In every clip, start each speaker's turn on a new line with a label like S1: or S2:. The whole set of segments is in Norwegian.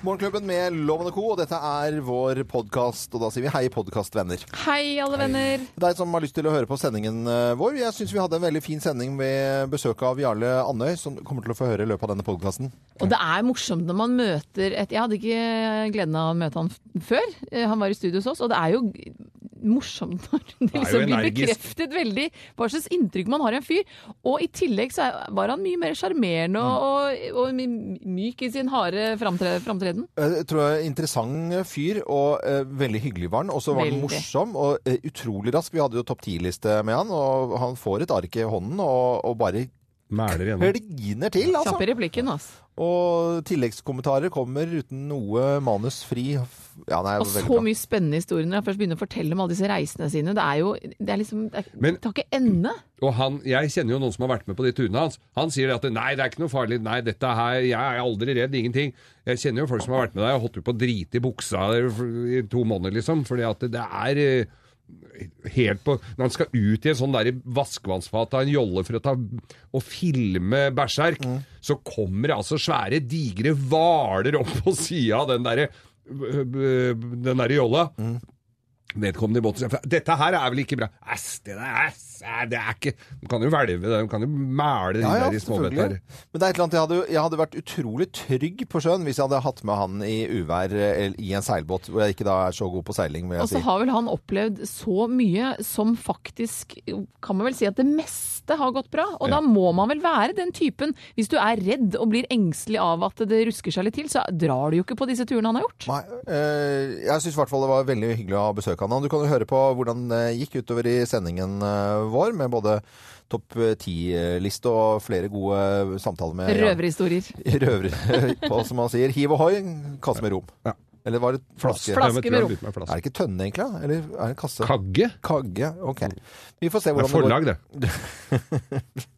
S1: Morgenklubben med Loven og Co. Og dette er vår podkast, og da sier vi hei, podkastvenner.
S2: Hei, alle venner.
S1: Deg som har lyst til å høre på sendingen eh, vår. Jeg syns vi hadde en veldig fin sending ved besøk av Jarle Andøy, som du kommer til å få høre i løpet av denne podkasten.
S2: Og det er morsomt når man møter et Jeg hadde ikke gleden av å møte han før. Eh, Han var i studio hos oss, og det er jo morsomt når det liksom blir bekreftet veldig hva slags inntrykk man har av en fyr. Og i tillegg så var han mye mer sjarmerende og, og, og myk i sin harde framtre, framtreden.
S1: Eh, Jeg tror jeg er Interessant fyr, og uh, veldig hyggelig var han. Og så var han morsom og uh, utrolig rask. Vi hadde jo topp ti-liste med han, og han får et ark i hånden og, og bare
S3: Mæler igjennom.
S1: kliner til, altså.
S2: Kjapp i replikken, altså.
S1: Og tilleggskommentarer kommer uten noe manusfri. Ja, nei,
S2: Og så
S1: bra.
S2: mye spennende historier når han først begynner å fortelle om alle disse reisene sine. Det er jo Det er liksom Det, er,
S3: Men-
S2: det tar ikke ende.
S3: Og han, jeg kjenner jo noen som har vært med på de turene hans. Han sier at nei, det er ikke noe farlig. Nei, dette her, jeg er aldri redd. Ingenting. Jeg kjenner jo folk som har vært med deg og holdt på å drite i buksa i to måneder, liksom. Fordi at det er eh, helt på Når han skal ut i en sånn der vaskevannsfat av en jolle for å ta og filme Berserk, så kommer det altså svære, digre hvaler opp på sida av den derre den derre jolla. Vedkommende i båten sier Dette her er vel ikke bra? Æsj, det der æsj, æ, det er ikke De kan jo hvelve det, de kan jo mæle de
S1: Ja, ja,
S3: der i småbøtter.
S1: Men det er et eller annet, jeg hadde, jeg hadde vært utrolig trygg på sjøen hvis jeg hadde hatt med han i uvær i en seilbåt, hvor jeg ikke da er så god på seiling,
S2: Og så
S1: si.
S2: har vel han opplevd så mye som faktisk Kan man vel si at det meste har gått bra. Og da må man vel være den typen. Hvis du er redd og blir engstelig av at det rusker seg litt til, så drar du jo ikke på disse turene han har gjort.
S1: Nei, øh, jeg syns i hvert fall det var veldig hyggelig å ha besøk av han. Du kan jo høre på hvordan det gikk utover i sendingen eh, vår, med både topp ti-liste og flere gode samtaler med
S2: Røverhistorier.
S1: Røvere, på, som man sier. Hiv ohoi, kasse med rom.
S3: Ja.
S1: Eller var det flaske?
S2: Flaske med rom.
S1: Er det ikke tønne, egentlig? Eller er det kasse?
S3: Kagge?
S1: Kagge. Ok. Vi får se
S3: Det er forlag, det.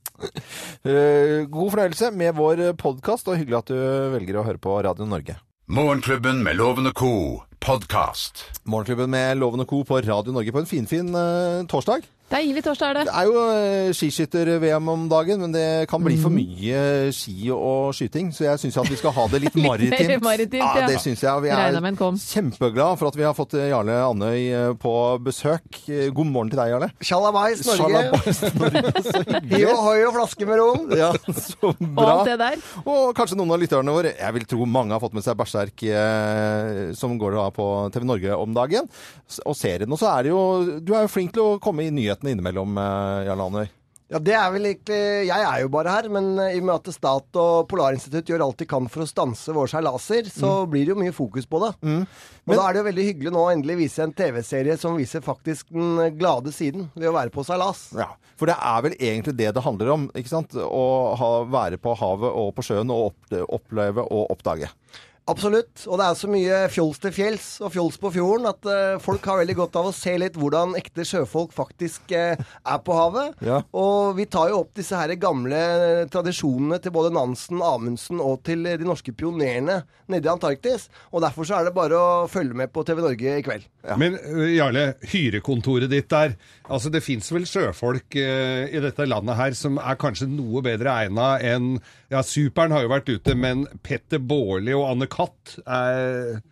S1: Eh, god fornøyelse med vår podkast, og hyggelig at du velger å høre på Radio Norge.
S4: Morgenklubben med lovende ko Co. podkast.
S1: Morgenklubben med lovende ko Co. på Radio Norge på en finfin eh, torsdag.
S2: Deilig torsdag er det.
S1: Det er jo eh, skiskytter-VM om dagen, men det kan bli for mye ski og skyting, så jeg syns at vi skal ha det litt
S2: Litt
S1: maritimt.
S2: maritimt,
S1: ja, det syns jeg. Vi er kjempeglad for at vi har fått eh, Jarle Andøy eh, på besøk. God morgen til deg, Jarle.
S5: Sjalabais Norge.
S1: Sjalabais Norge, så
S5: Hiv ohoi og flaske med rom.
S1: Ja, så
S2: Og alt det der.
S1: Og kanskje noen av lytterne våre, jeg vil tro mange har fått med seg Berserk, eh, som går da på TV Norge om dagen, og serien. Og så er det jo Du er jo flink til å komme i nyhetene innimellom, Jarl Jarle Andøy.
S5: Ja, det er vel egentlig Jeg er jo bare her, men eh, i og med at Stat og Polarinstitutt gjør alt de kan for å stanse våre seilaser, så blir det jo mye fokus på det. og da er det jo veldig hyggelig nå å endelig vise en TV-serie som viser faktisk den glade siden ved å være på seilas.
S1: Ja, for det er vel egentlig det det handler om, ikke sant? Å ha, være på havet og på sjøen og oppleve og oppdage.
S5: Absolutt. Og det er så mye fjols til fjells og fjols på fjorden at uh, folk har veldig godt av å se litt hvordan ekte sjøfolk faktisk uh, er på havet.
S1: Ja.
S5: Og vi tar jo opp disse her gamle tradisjonene til både Nansen, Amundsen og til de norske pionerene nede i Antarktis. Og derfor så er det bare å følge med på TV Norge i kveld.
S3: Men Jarle, hyrekontoret ditt der. Altså Det fins vel sjøfolk uh, i dette landet her som er kanskje noe bedre egna enn Ja, Superen har jo vært ute, men Petter Baarli og Anne Katt er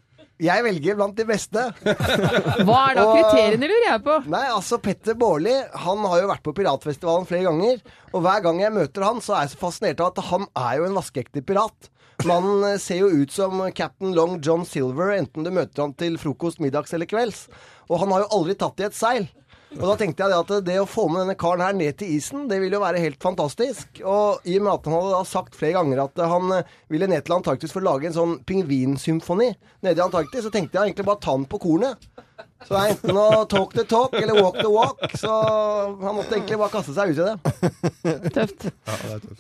S5: Jeg velger blant de beste.
S2: Hva er da kriteriene, lurer jeg på?
S5: Nei, altså Petter Baarli han har jo vært på Piratfestivalen flere ganger. Og hver gang jeg møter han, så er jeg så fascinert av at han er jo en vaskeekte pirat. Mannen eh, ser jo ut som Captain Long John Silver, enten du møter han til frokost, middags eller kvelds. Og han har jo aldri tatt i et seil. Og da tenkte jeg at det å få med denne karen her ned til isen, det ville jo være helt fantastisk. Og i og med at han hadde da sagt flere ganger at han eh, ville ned til Antarktis for å lage en sånn pingvinsymfoni nede i Antarktis, så tenkte jeg egentlig bare ta den på kornet. Så det er enten å talk the talk eller walk the walk. Så han måtte egentlig bare kaste seg ut i det.
S2: Tøft.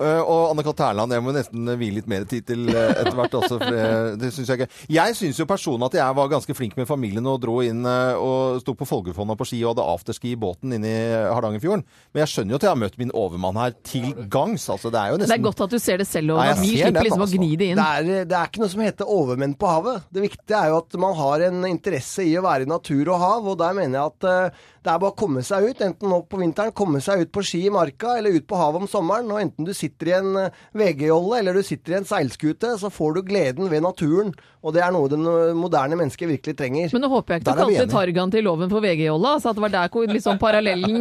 S1: Eh, og Anne-Kat. Terland, jeg må nesten vie litt mer tid til uh, etter hvert også. For det, det synes jeg ikke. Jeg syns jo personlig at jeg var ganske flink med familien og dro inn og sto på Folgefonna på ski og hadde afterski i båten inne i Hardangerfjorden. Men jeg skjønner jo at jeg har møtt min overmann her til gangs. Altså, det er jo
S2: Det er godt at du ser det selv, og
S1: Nei,
S2: vi slipper liksom å
S1: altså.
S2: gni det inn.
S5: Det er, det er ikke noe som heter overmenn på havet. Det viktige er jo at man har en interesse i å være i natur hav, og der mener jeg at eh, det er bare å komme seg ut, enten nå på vinteren, komme seg ut på ski i marka, eller ut på havet om sommeren. Og enten du sitter i en eh, VG-jolle eller du sitter i en seilskute, så får du gleden ved naturen. Og det er noe det moderne mennesket virkelig trenger.
S2: Men nå håper jeg ikke du kalte. Targan til loven for VG-Jolla, så at det var der liksom parallellen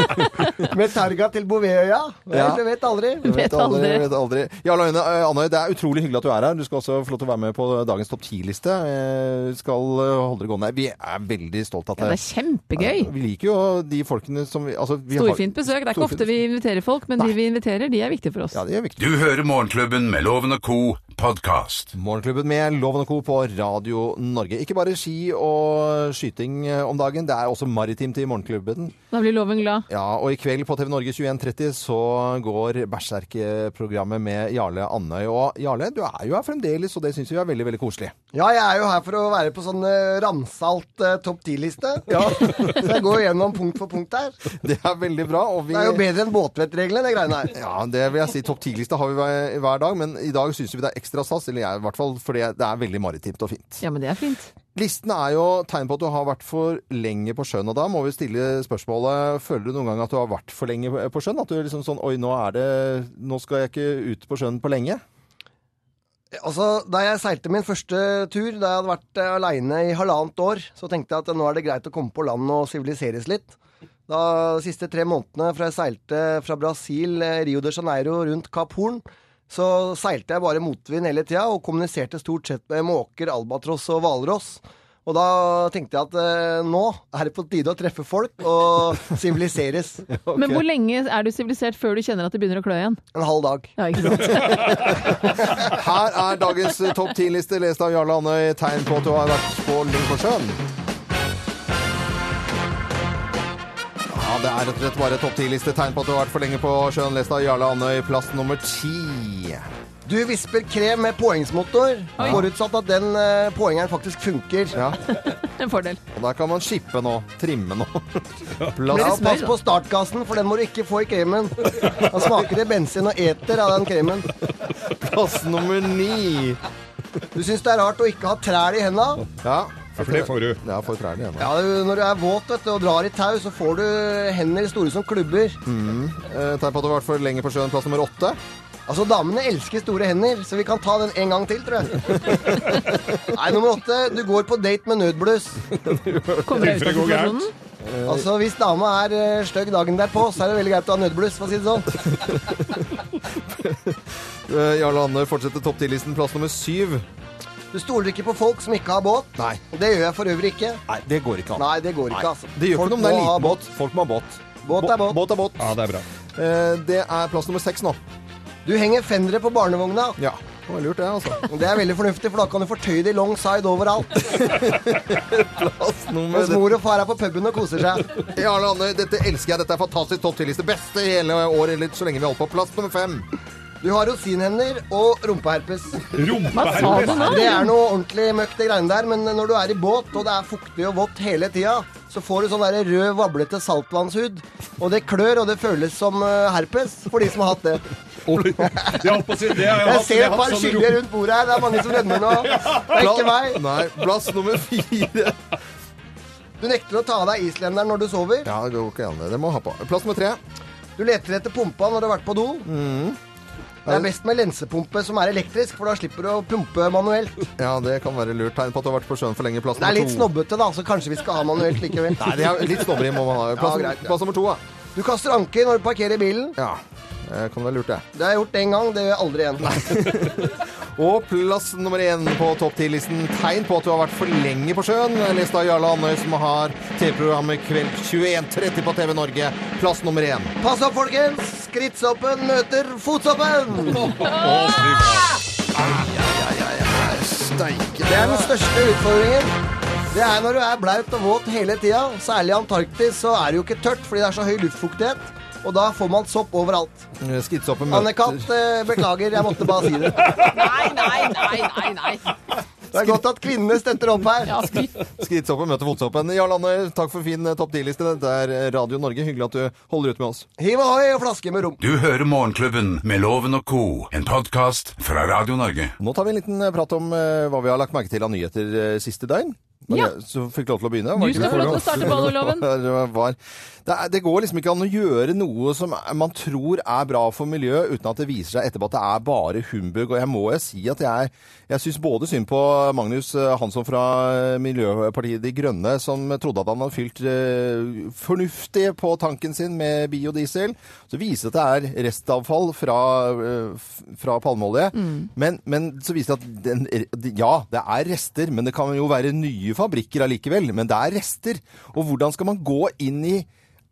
S5: Med Targa til Bouvetøya?
S1: Ja.
S5: Du vet aldri.
S2: Vet aldri.
S1: Vet aldri. Jarl Øyne, eh, Anøy, det er utrolig hyggelig at du er her. Du skal også få lov til å være med på dagens topp 10-liste. Eh, skal eh, holde det gående. Vi er veldig stolt av
S2: Ja,
S1: det.
S2: det er kjempegøy.
S1: Vi liker jo de folkene som vi altså, vi
S2: Storfint besøk. Det er ikke ofte vi inviterer folk, men de vi inviterer, de er viktige for oss.
S1: Ja, de er viktige.
S4: Du hører Morgenklubben med Loven og Co. podkast.
S1: Morgenklubben med Loven og Co. på Radio Norge. Ikke bare ski og skyting eh, om dagen, det er også maritimt i Morgenklubben.
S2: Da blir loven glad.
S1: Ja, og i kveld på TV Norge 21.30 så går Berserk-programmet med Jarle Andøy. Og Jarle, du er jo her fremdeles, og det syns vi er veldig, veldig koselig.
S5: Ja, jeg er jo her for å være på sånn eh, ramsalt eh, topp ti-liste. Så jeg går gjennom punkt for punkt her.
S1: Det er veldig bra. Og vi
S5: Det er jo bedre enn båtvettreglene, det greiene her.
S1: Ja, det vil jeg si. Topp ti-lista har vi hver, hver dag, men i dag syns vi det er ekstra stas. Eller jeg i hvert fall, fordi det er veldig maritimt og fint.
S2: Ja, men det er fint.
S1: Listen er jo tegn på at du har vært for lenge på sjøen, og da må vi stille spørsmålet Føler du noen gang at du har vært for lenge på sjøen? At du er liksom sånn Oi, nå er det Nå skal jeg ikke ut på sjøen på lenge.
S5: Altså, Da jeg seilte min første tur, da jeg hadde vært uh, aleine i halvannet år, så tenkte jeg at nå er det greit å komme på land og siviliseres litt. Da De siste tre månedene fra jeg seilte fra Brasil, eh, Rio de Janeiro, rundt Kapp Horn, så seilte jeg bare motvind hele tida og kommuniserte stort sett med måker, albatross og hvalross. Og da tenkte jeg at eh, nå er det på tide å treffe folk og siviliseres.
S2: Men hvor lenge er du sivilisert før du kjenner at det begynner å klø igjen?
S5: En halv dag.
S2: Ja, ikke sant?
S1: Her er dagens eh, topp 10-liste, lest av Jarle Andøy. Tegn på at du har vært på lenge det er rett og slett bare topp 10-liste. Tegn på at du har vært for lenge på sjøen, lest av Jarle Andøy. Plass nummer ti.
S5: Du visper krem med påhengsmotor, forutsatt at den eh, påhengeren faktisk funker.
S1: Ja,
S2: En fordel.
S1: og der kan man skippe nå. Trimme nå.
S5: Ja,
S1: Plass,
S2: smør,
S5: pass på startgassen, for den må du ikke få i kremen. Da smaker det bensin og eter av den kremen.
S1: plass nummer ni.
S5: Du syns det er rart å ikke ha trær i henda?
S1: Ja,
S3: For det får du.
S1: Ja, for trærne igjen.
S5: Ja, når du er våt vet du, og drar i tau, så får du hender store som klubber.
S1: Eh, Tegn på at du har vært for lenge på sjøen. Plass nummer åtte.
S5: Altså, damene elsker store hender, så vi kan ta den en gang til, tror jeg. Nei, nummer åtte. Du går på date med nødbluss.
S2: Kommer det ut av situasjonen?
S5: Altså, hvis dama er uh, stygg dagen derpå, så er det veldig greit å ha nødbluss, for å si det sånn.
S1: Eh, Jarle Anne fortsetter topp 10-listen. Plass nummer syv.
S5: Du stoler ikke på folk som ikke har båt.
S1: Nei.
S5: Og det gjør jeg for øvrig ikke.
S1: Nei, det går ikke an.
S5: Nei, det går ikke, altså.
S1: Det gjør
S5: Folk
S1: ikke noe om det er liten båt. Folk må ha båt.
S5: Båt er båt.
S1: Båt er båt.
S3: Ja, det er bra.
S1: Eh, Det er plass nummer seks nå.
S5: Du henger fendere på barnevogna.
S1: Ja, det var lurt det, altså.
S5: Det er veldig fornuftig, for da kan du fortøye det long side overalt.
S1: Plass nummer
S5: Mens mor og far er på puben og koser seg.
S1: Jarle Andøy, dette elsker jeg. Dette er fantastisk topp 10-liste. Beste i hele året, eller så lenge vi holder på. Plass nummer fem.
S5: Du har rosinhender og rumpeherpes.
S3: Rumpeherpes.
S5: Det er noe ordentlig møkk, det greiene der, men når du er i båt, og det er fuktig og vått hele tida, så får du sånn der rød, vablete saltvannshud. Og det klør, og det føles som eh, herpes for de som har hatt det.
S3: Jeg holdt på å si det. Jeg,
S5: Jeg ser et par skyldige rundt bordet her. Det er mange som rødmer nå. Det er ikke meg.
S1: Nei, plass nummer fire.
S5: Du nekter å ta av deg islenderen når du sover.
S1: Ja, det går ikke an. Det må ha på. Plass nummer tre.
S5: Du leter etter pumpa når du har vært på do. Det er best med lensepumpe som er elektrisk, for da slipper du å pumpe manuelt.
S1: Ja, det kan være lurt. Tegn på at du har vært på sjøen for lenge. Plass
S5: Det er litt snobbete, da, så kanskje vi skal ha manuelt likevel.
S1: Nei, det er litt snobberi må man ha. Plass,
S5: Ja, greit, ja.
S1: plass nummer to, da.
S5: Du kaster anker når du parkerer bilen.
S1: Ja, det kan være lurt, det.
S5: Det har jeg gjort én gang, det gjør jeg aldri igjen.
S1: Og plass nummer én på topp 10-listen. Tegn på at du har vært for lenge på sjøen. Lest av Jarle Andøy, som har TV-programmet Kveld 21.30 på TV Norge. Plass nummer én.
S5: Pass opp, folkens! Skrittsoppen møter fotsoppen!
S1: Steike.
S5: Det er den største utfordringen. Det er når du er blaut og våt hele tida. Særlig i Antarktis så er det jo ikke tørt fordi det er så høy luftfuktighet. Og da får man sopp overalt. Anne-Kat, eh, beklager, jeg måtte bare si det.
S2: Nei, nei, nei, nei, nei.
S5: Det er godt at kvinnene støtter opp her.
S2: Ja, skryt.
S1: Skridsoppen møter fotsoppen. Jarl Anne, takk for fin eh, topp 10-liste. Det er Radio Norge. Hyggelig at du holder ut med oss.
S5: Hiv ohoi og flaske med rom.
S4: Du hører Morgenklubben med Loven og co., en podkast fra Radio Norge.
S1: Nå tar vi en liten eh, prat om eh, hva vi har lagt merke til av nyheter eh, siste døgn.
S2: Ja.
S1: det- Så fikk lov til å begynne.
S2: Du skal få lov til å starte balloloven.
S1: Det, det, går liksom ikke an å gjøre noe som man tror er bra for miljøet, uten at det viser seg etterpå at det er bare humbug. Og jeg må jo si at jeg, jeg syns både synd på Magnus eh, Hansson fra eh, Miljøpartiet De Grønne, som trodde at han hadde fylt eh, fornuftig på tanken sin med biodiesel. Så viser det at det er restavfall fra, eh, fra palmeolje. Men, men så viser det at den, ja, det er rester, men det kan jo være nye fabrikker allikevel. Men det er rester. Og hvordan skal man gå inn i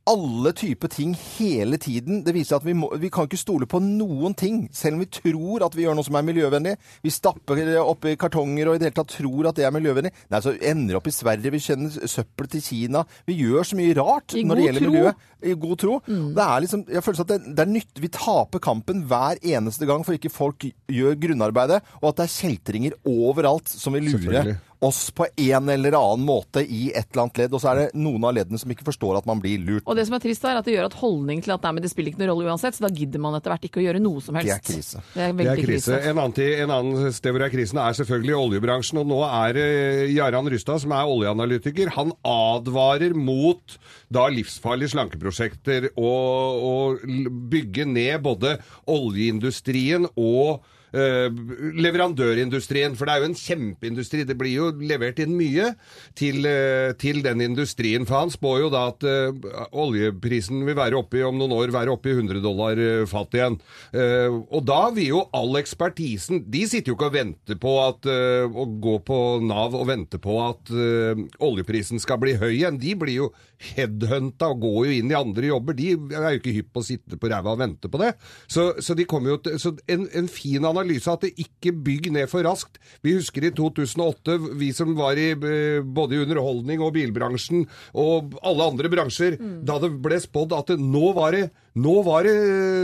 S1: alle typer ting hele tiden. Det viser at vi, må, vi kan ikke stole på noen ting, selv om vi tror at vi gjør noe som er miljøvennlig. Vi stapper det oppi kartonger og i det hele tatt tror at det er miljøvennlig. Nei, så ender det opp i Sverige, vi kjenner søppel til Kina. Vi gjør så mye rart når det gjelder
S2: tro.
S1: miljøet. I god tro. Det er liksom, jeg føler at det, det er nytt. Vi taper kampen hver eneste gang for ikke folk gjør grunnarbeidet, og at det er kjeltringer overalt som vil lure. Oss på en eller annen måte i et eller annet ledd. Og så er det noen av leddene som ikke forstår at man blir lurt.
S2: Og det som er trist, er at det gjør at holdning til at nei, men det spiller ikke noen rolle uansett, så da gidder man etter hvert ikke å gjøre noe som helst.
S1: Det er krise.
S2: Det er
S3: Det
S2: veldig
S3: er krise. En annen, en annen sted hvor det er krisen, er selvfølgelig oljebransjen. Og nå er eh, Jarand Rystad, som er oljeanalytiker, han advarer mot da livsfarlige slankeprosjekter og, og bygge ned både oljeindustrien og eh, leverandørindustrien, for det er jo en kjempeindustri. Det blir jo levert inn mye til, eh, til den industrien. For han spår jo da at eh, oljeprisen vil være oppe i, om noen år være oppe i 100 dollar eh, fat igjen. Eh, og da vil jo all ekspertisen De sitter jo ikke og venter på at eh, å gå på Nav og vente på at eh, oljeprisen skal bli høy igjen. De blir jo headhunta og går jo inn i andre jobber. De er jo ikke hypp på å sitte på ræva og vente på det. Så, så, de jo til, en, en fin analyse at det ikke bygg ned for raskt. Vi husker i 2008, vi som var i eh, både i underholdning og bilbransjen og alle andre bransjer, da det ble spådd at det, nå var det nå, var det,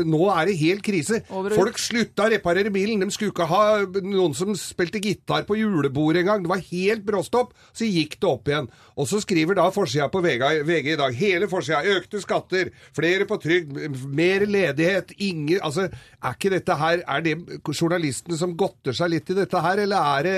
S3: nå er det helt krise.
S2: Overhøy.
S3: Folk slutta å reparere bilen. De skulle ikke ha noen som spilte gitar på julebordet engang. Det var helt bråstopp. Så gikk det opp igjen. Og så skriver da forsida på VG, VG i dag, hele forsida, økte skatter, flere på trygd, mer ledighet, ingen Altså, er ikke dette her Er det journalistene som godter seg litt i dette her, eller er det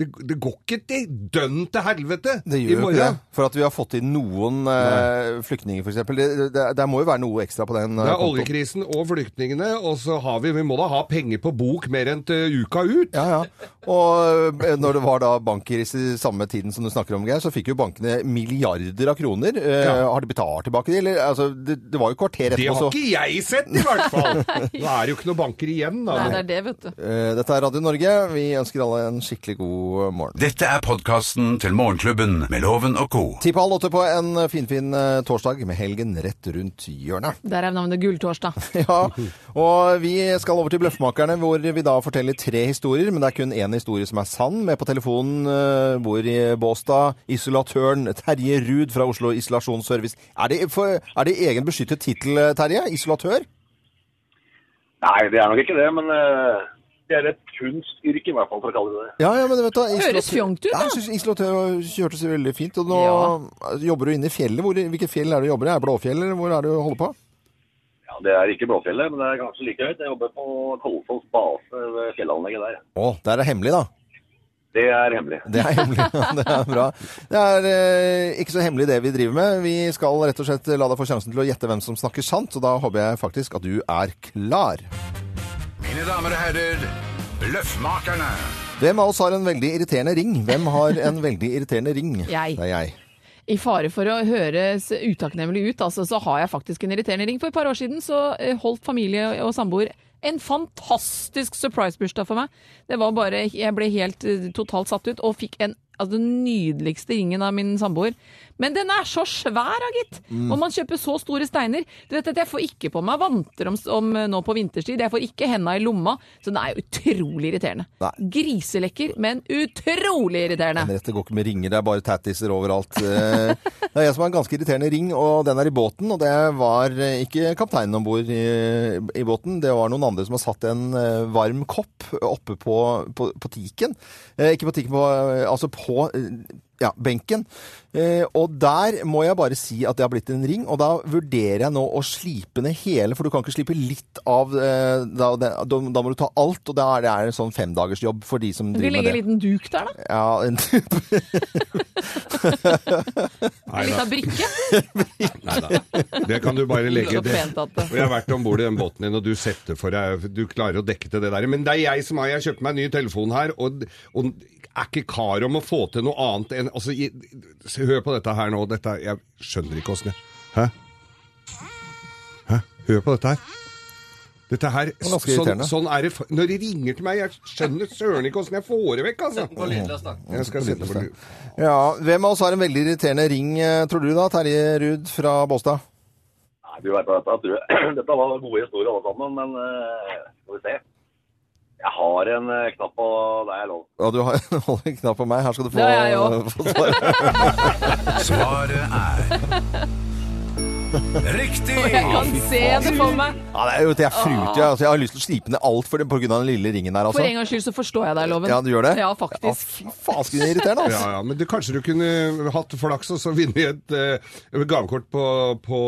S3: Det, det går ikke til dønn til helvete
S1: Det gjør i
S3: morgen.
S1: ikke det. For at vi har fått inn noen eh, flyktninger, f.eks. Det, det, det må jo være noe ekstra på den eh,
S3: Det er
S1: konto.
S3: oljekrisen og flyktningene, og så har vi Vi må da ha penger på bok mer enn til uka ut.
S1: Ja, ja. Og eh, når det var da bankkris i samme tiden som du snakker om, Geir, så fikk jo bankene milliarder av kroner. Eh,
S3: Ja.
S1: Har de betalt tilbake de, eller? Altså, det, det var jo kvarter
S3: Det har ikke jeg sett, i hvert fall! Nå er det jo ikke noen banker igjen, da.
S2: Nei, det er det, vet du.
S1: Eh, Dette er Radio Norge. Vi ønsker alle en skikkelig god morgen.
S4: Dette er podkasten til Morgenklubben med Loven og co.
S1: Ti på halv åtte på en finfin fin torsdag med helgen rett rundt hjørnet.
S2: Der er navnet Gulltorsdag.
S1: Ja, og vi skal over til Bløffmakerne, hvor vi da forteller tre historier, men det er kun én historie som er sann. Med på telefonen uh, bor i Båstad isolatøren Terje Ruud fra Oslo Isolasjonsservice. Er det, for, er det egen beskyttet tittel, Terje? Isolatør?
S6: Nei, det er nok ikke det, men uh det er et kunstyrke i hvert fall, for å kalle det det.
S1: Ja, ja, men vet du,
S2: Høres fjongt ut, da.
S1: Ja, jeg isolatør hørtes veldig fint. Og nå jobber du inne i fjellet. Hvor, hvilke fjell er det du jobber i? Er det Blåfjell, eller hvor er det du holder på?
S6: Det er ikke Blåfjellet, men det er kanskje like høyt. Jeg jobber på Kolsås base ved fjellanlegget der.
S1: Å, der er det hemmelig, da.
S6: Det er hemmelig.
S1: Det er hemmelig. Ja, det er bra. Det er eh, ikke så hemmelig det vi driver med. Vi skal rett og slett la deg få sjansen til å gjette hvem som snakker sant, og da håper jeg faktisk at du er klar.
S4: Mine damer og herrer, Bløffmakerne.
S1: Hvem av oss har en veldig irriterende ring? Hvem har en veldig irriterende ring?
S2: Jeg.
S1: Det er jeg.
S2: I fare for å høres utakknemlig ut, altså, så har jeg faktisk en irriterende ring. For et par år siden så eh, holdt familie og samboer En fantastisk surprise-bursdag for meg. Det var bare, Jeg ble helt eh, totalt satt ut, og fikk en altså, den nydeligste ringen av min samboer. Men den er så svær, da, gitt!
S1: Mm.
S2: Og man kjøper så store steiner. Du vet at Jeg får ikke på meg vanter om, om eh, nå på vinterstid. Jeg får ikke henda i lomma. Så den er jo utrolig irriterende.
S1: Nei.
S2: Griselekker, men utrolig irriterende.
S1: Men det går ikke med ringer, det er bare tattiser overalt. Eh, Det er jeg som har en ganske irriterende ring, og den er i båten. Og det var eh, ikke kapteinen om bord i, i båten, det var noen andre som har satt en varm kopp oppe på, på, på tiken. Eh, Ikke på tiken, på, altså på eh, ja, benken. Eh, og der må jeg bare si at det har blitt en ring, og da vurderer jeg nå å slipe ned hele, for du kan ikke slipe litt av eh, da, da, da må du ta alt, og da er det er en sånn femdagersjobb for de som driver med det.
S2: Du legger en liten duk der, da?
S1: Ja, en
S3: duk.
S2: En av brikke?
S3: Nei da. Det kan du bare legge. Det.
S2: det-
S3: jeg har vært om bord i den båten din, og du setter for deg Du klarer å dekke til det der. Men det er jeg som har Jeg kjøpte meg en ny telefon her, og, og er ikke kar om å få til noe annet enn altså, i- Hør på dette her nå. Dette, jeg skjønner ikke åssen jeg Hæ? Hæ? Hør på dette her. Dette her,
S1: er
S3: sånn, sånn er det Når de ringer til meg, jeg skjønner søren ikke åssen jeg får det vekk, altså. Jeg skal sette på.
S1: Ja, Hvem av oss har en veldig irriterende ring, eh, tror du da? Terje Ruud fra Båstad?
S6: Nei, du vet dette, tror- dette var gode historier alle sammen, men uh, skal vi se. Jeg har en eh, knapp på deg, jeg lov.
S1: Ja, du har holder en knapp på meg. Her skal du få,
S2: Det har jeg også.
S1: få svaret.
S4: Svaret er Riktig!
S2: Jeg kan se det for meg.
S1: Ja, det er jo det jeg fruter. Jeg, altså, jeg har lyst til å slipe ned alt for det, på grunn av den lille ringen der,
S2: For
S1: altså.
S2: en gangs skyld så forstår jeg deg, Loven.
S1: Ja, du gjør det?
S2: Ja,
S1: Ja,
S2: faktisk.
S1: fy fasken irriterende, altså.
S3: Ja, ja, men du, kanskje du kunne hatt flaks og så vunnet et uh, gavekort på, på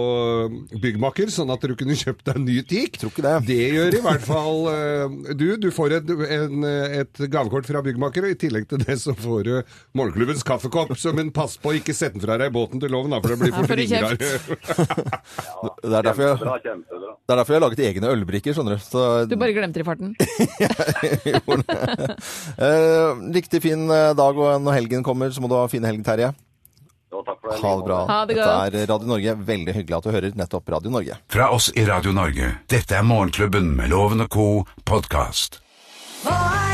S3: Byggmaker, sånn at du kunne kjøpt deg en ny teak.
S1: Tror ikke det.
S3: Det gjør i hvert fall uh, du. Du får et, en, et gavekort fra Byggmaker, og i tillegg til det så får du Morgenklubbens kaffekopp. Så, men pass på å ikke sette den fra deg i båten til loven, da, for det blir
S2: Ja,
S3: fort
S2: får
S1: Det er derfor jeg,
S6: Kjempebra, kjempebra.
S1: det er derfor jeg har laget egne ølbrikker, skjønner du. Så,
S2: Du bare glemte det i farten.
S1: eh, riktig fin eh, dag, og når helgen kommer, så må du ha fin helg, Terje.
S6: Jo, takk for det.
S1: Ha det bra.
S2: Ha det
S1: Dette er Radio Norge. Veldig hyggelig at du hører nettopp Radio Norge.
S4: Fra oss i Radio Norge. Dette er Morgenklubben med Loven og co. podkast.
S7: Hva er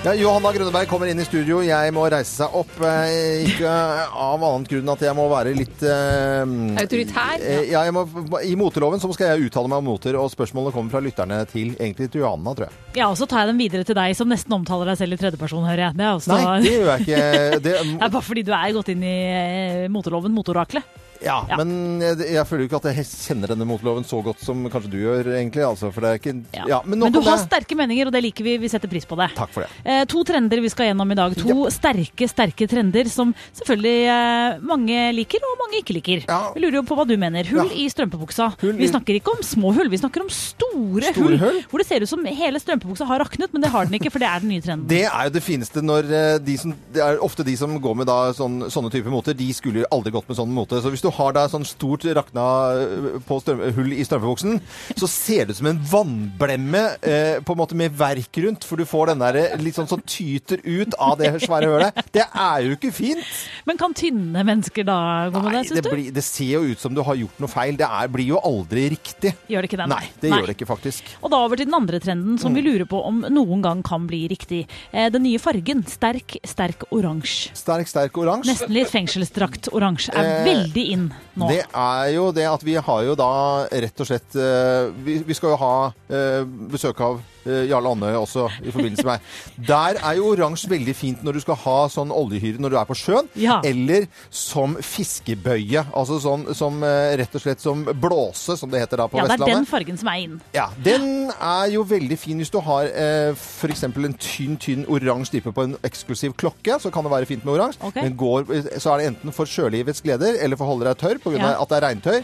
S2: Ja,
S1: Johanna Grønneberg kommer inn i studio. Jeg må reise seg opp. Eh, ikke av annet grunn at jeg må være litt eh,
S2: Autoritær.
S1: eh, Ja, jeg må, I moteloven så skal jeg uttale meg om moter, og spørsmålene kommer fra lytterne til egentlig til Johanna, tror jeg.
S8: Ja, og så tar jeg dem videre til deg, som nesten omtaler deg selv i tredjeperson, hører jeg. Det er, også,
S1: Nei, det gjør jeg ikke. Det,
S8: det er bare fordi du er gått inn i eh, moteloven, motoraklet.
S1: Ja,
S8: Ja.
S1: men jeg, jeg føler jo ikke at jeg kjenner denne moteloven så godt som kanskje du gjør, egentlig. Altså, for det er ikke
S8: Ja.
S1: ja, men,
S8: Men du har
S1: det.
S8: sterke meninger, og det liker vi. Vi setter pris på det.
S1: Takk for det.
S8: Eh, to trender vi skal gjennom i dag. To sterke, sterke trender som selvfølgelig eh, mange liker, og mange ikke liker. Vi lurer jo på hva du mener. Hull i strømpebuksa.
S1: Hull i-
S8: Vi snakker ikke om små hull, vi snakker om store,
S1: Store hull?
S8: Hvor det ser ut som hele strømpebuksa har raknet, men det har den ikke, for det er den nye trenden.
S1: Det er jo det fineste når eh, de som Det er ofte de som går med da sånn, sånne typer moter, de skulle jo aldri gått med sånn mote. Så hvis du har da sånn stort rakna eh, på strøm, hull i strømpebuksen, så ser det ut som en vannblemme eh, på en måte med verk rundt, for du får den der eh, litt sånn som tyter ut av det svære hølet. Det er jo ikke fint!
S8: Men kan tynne mennesker da gå med
S1: Nei,
S8: det,
S1: det,
S8: syns du?
S1: blir, det ser jo ut som du har gjort noe feil. Det er, blir jo aldri riktig.
S8: Gjør det ikke det?
S1: Nei, det gjør det ikke faktisk.
S8: Og da over til den andre trenden, som
S1: Mm.
S8: vi lurer på om noen gang kan bli riktig. Eh, den nye fargen, sterk, sterk oransje.
S1: Sterk, sterk oransje.
S8: Nesten litt fengselsdrakt-oransje. Er
S1: Eh,
S8: veldig in nå.
S1: Det er jo det at vi har jo da rett og slett eh, Vi, vi skal jo ha eh, besøk av eh, Jarle Andøy også i forbindelse med Der er jo oransje veldig fint når du skal ha sånn oljehyre når du er på sjøen,
S8: Ja.
S1: eller som fiskebøye. Altså sånn som rett og slett som blåse, som det heter da på Vestlandet.
S8: ja, det er
S1: Vestlandet.
S8: den fargen som er inn.
S1: Ja, Den er jo veldig fin hvis du har eh, f.eks. en tynn tynn oransje stripe på en eksklusiv klokke. Så kan det være fint med oransje.
S8: Okay.
S1: Men går, så er det enten for sjølivets gleder eller for å holde deg tørr pga.
S8: Ja.
S1: at det er regntøy.